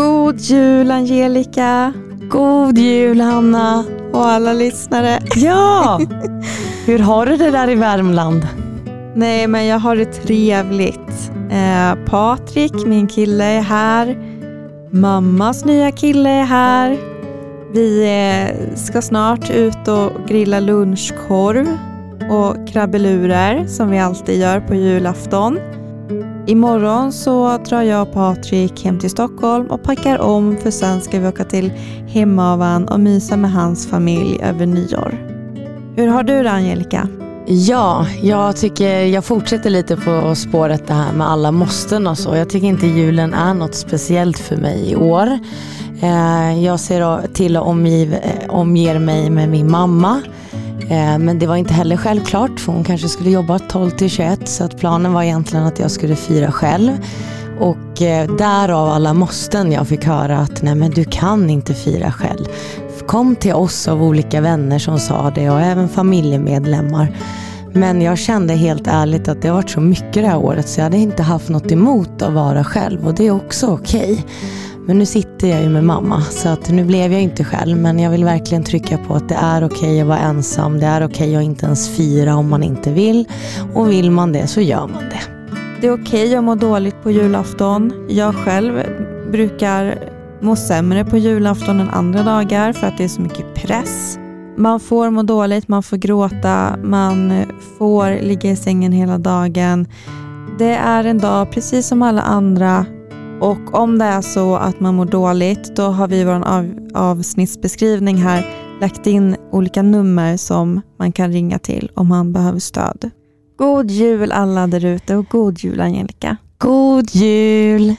God jul Angelica! God jul Hanna! Och alla lyssnare. Ja! Hur har du det där i Värmland? Nej, men jag har det trevligt. Eh, Patrik, min kille, är här. Mammas nya kille är här. Vi eh, ska snart ut och grilla lunchkorv och krabbelurer som vi alltid gör på julafton. Imorgon så drar jag och Patrik hem till Stockholm och packar om för sen ska vi åka till Hemavan och mysa med hans familj över nyår. Hur har du det Angelica? Ja, jag tycker jag fortsätter lite på spåret det här med alla måsten och så. Jag tycker inte julen är något speciellt för mig i år. Eh, jag ser till att omgiv, eh, omger mig med min mamma. Eh, men det var inte heller självklart för hon kanske skulle jobba 12 till 21 så att planen var egentligen att jag skulle fira själv. Och eh, därav alla måsten jag fick höra att nej men du kan inte fira själv. Kom till oss av olika vänner som sa det och även familjemedlemmar. Men jag kände helt ärligt att det har varit så mycket det här året så jag hade inte haft något emot att vara själv och det är också okej. Okay. Men nu sitter jag ju med mamma så att nu blev jag inte själv men jag vill verkligen trycka på att det är okej okay att vara ensam. Det är okej okay att inte ens fira om man inte vill och vill man det så gör man det. Det är okej okay att må dåligt på julafton. Jag själv brukar må sämre på julafton än andra dagar för att det är så mycket press. Man får må dåligt, man får gråta, man får ligga i sängen hela dagen. Det är en dag precis som alla andra och om det är så att man mår dåligt, då har vi i vår av, avsnittsbeskrivning här lagt in olika nummer som man kan ringa till om man behöver stöd. God jul alla där ute och god jul Angelica. God jul!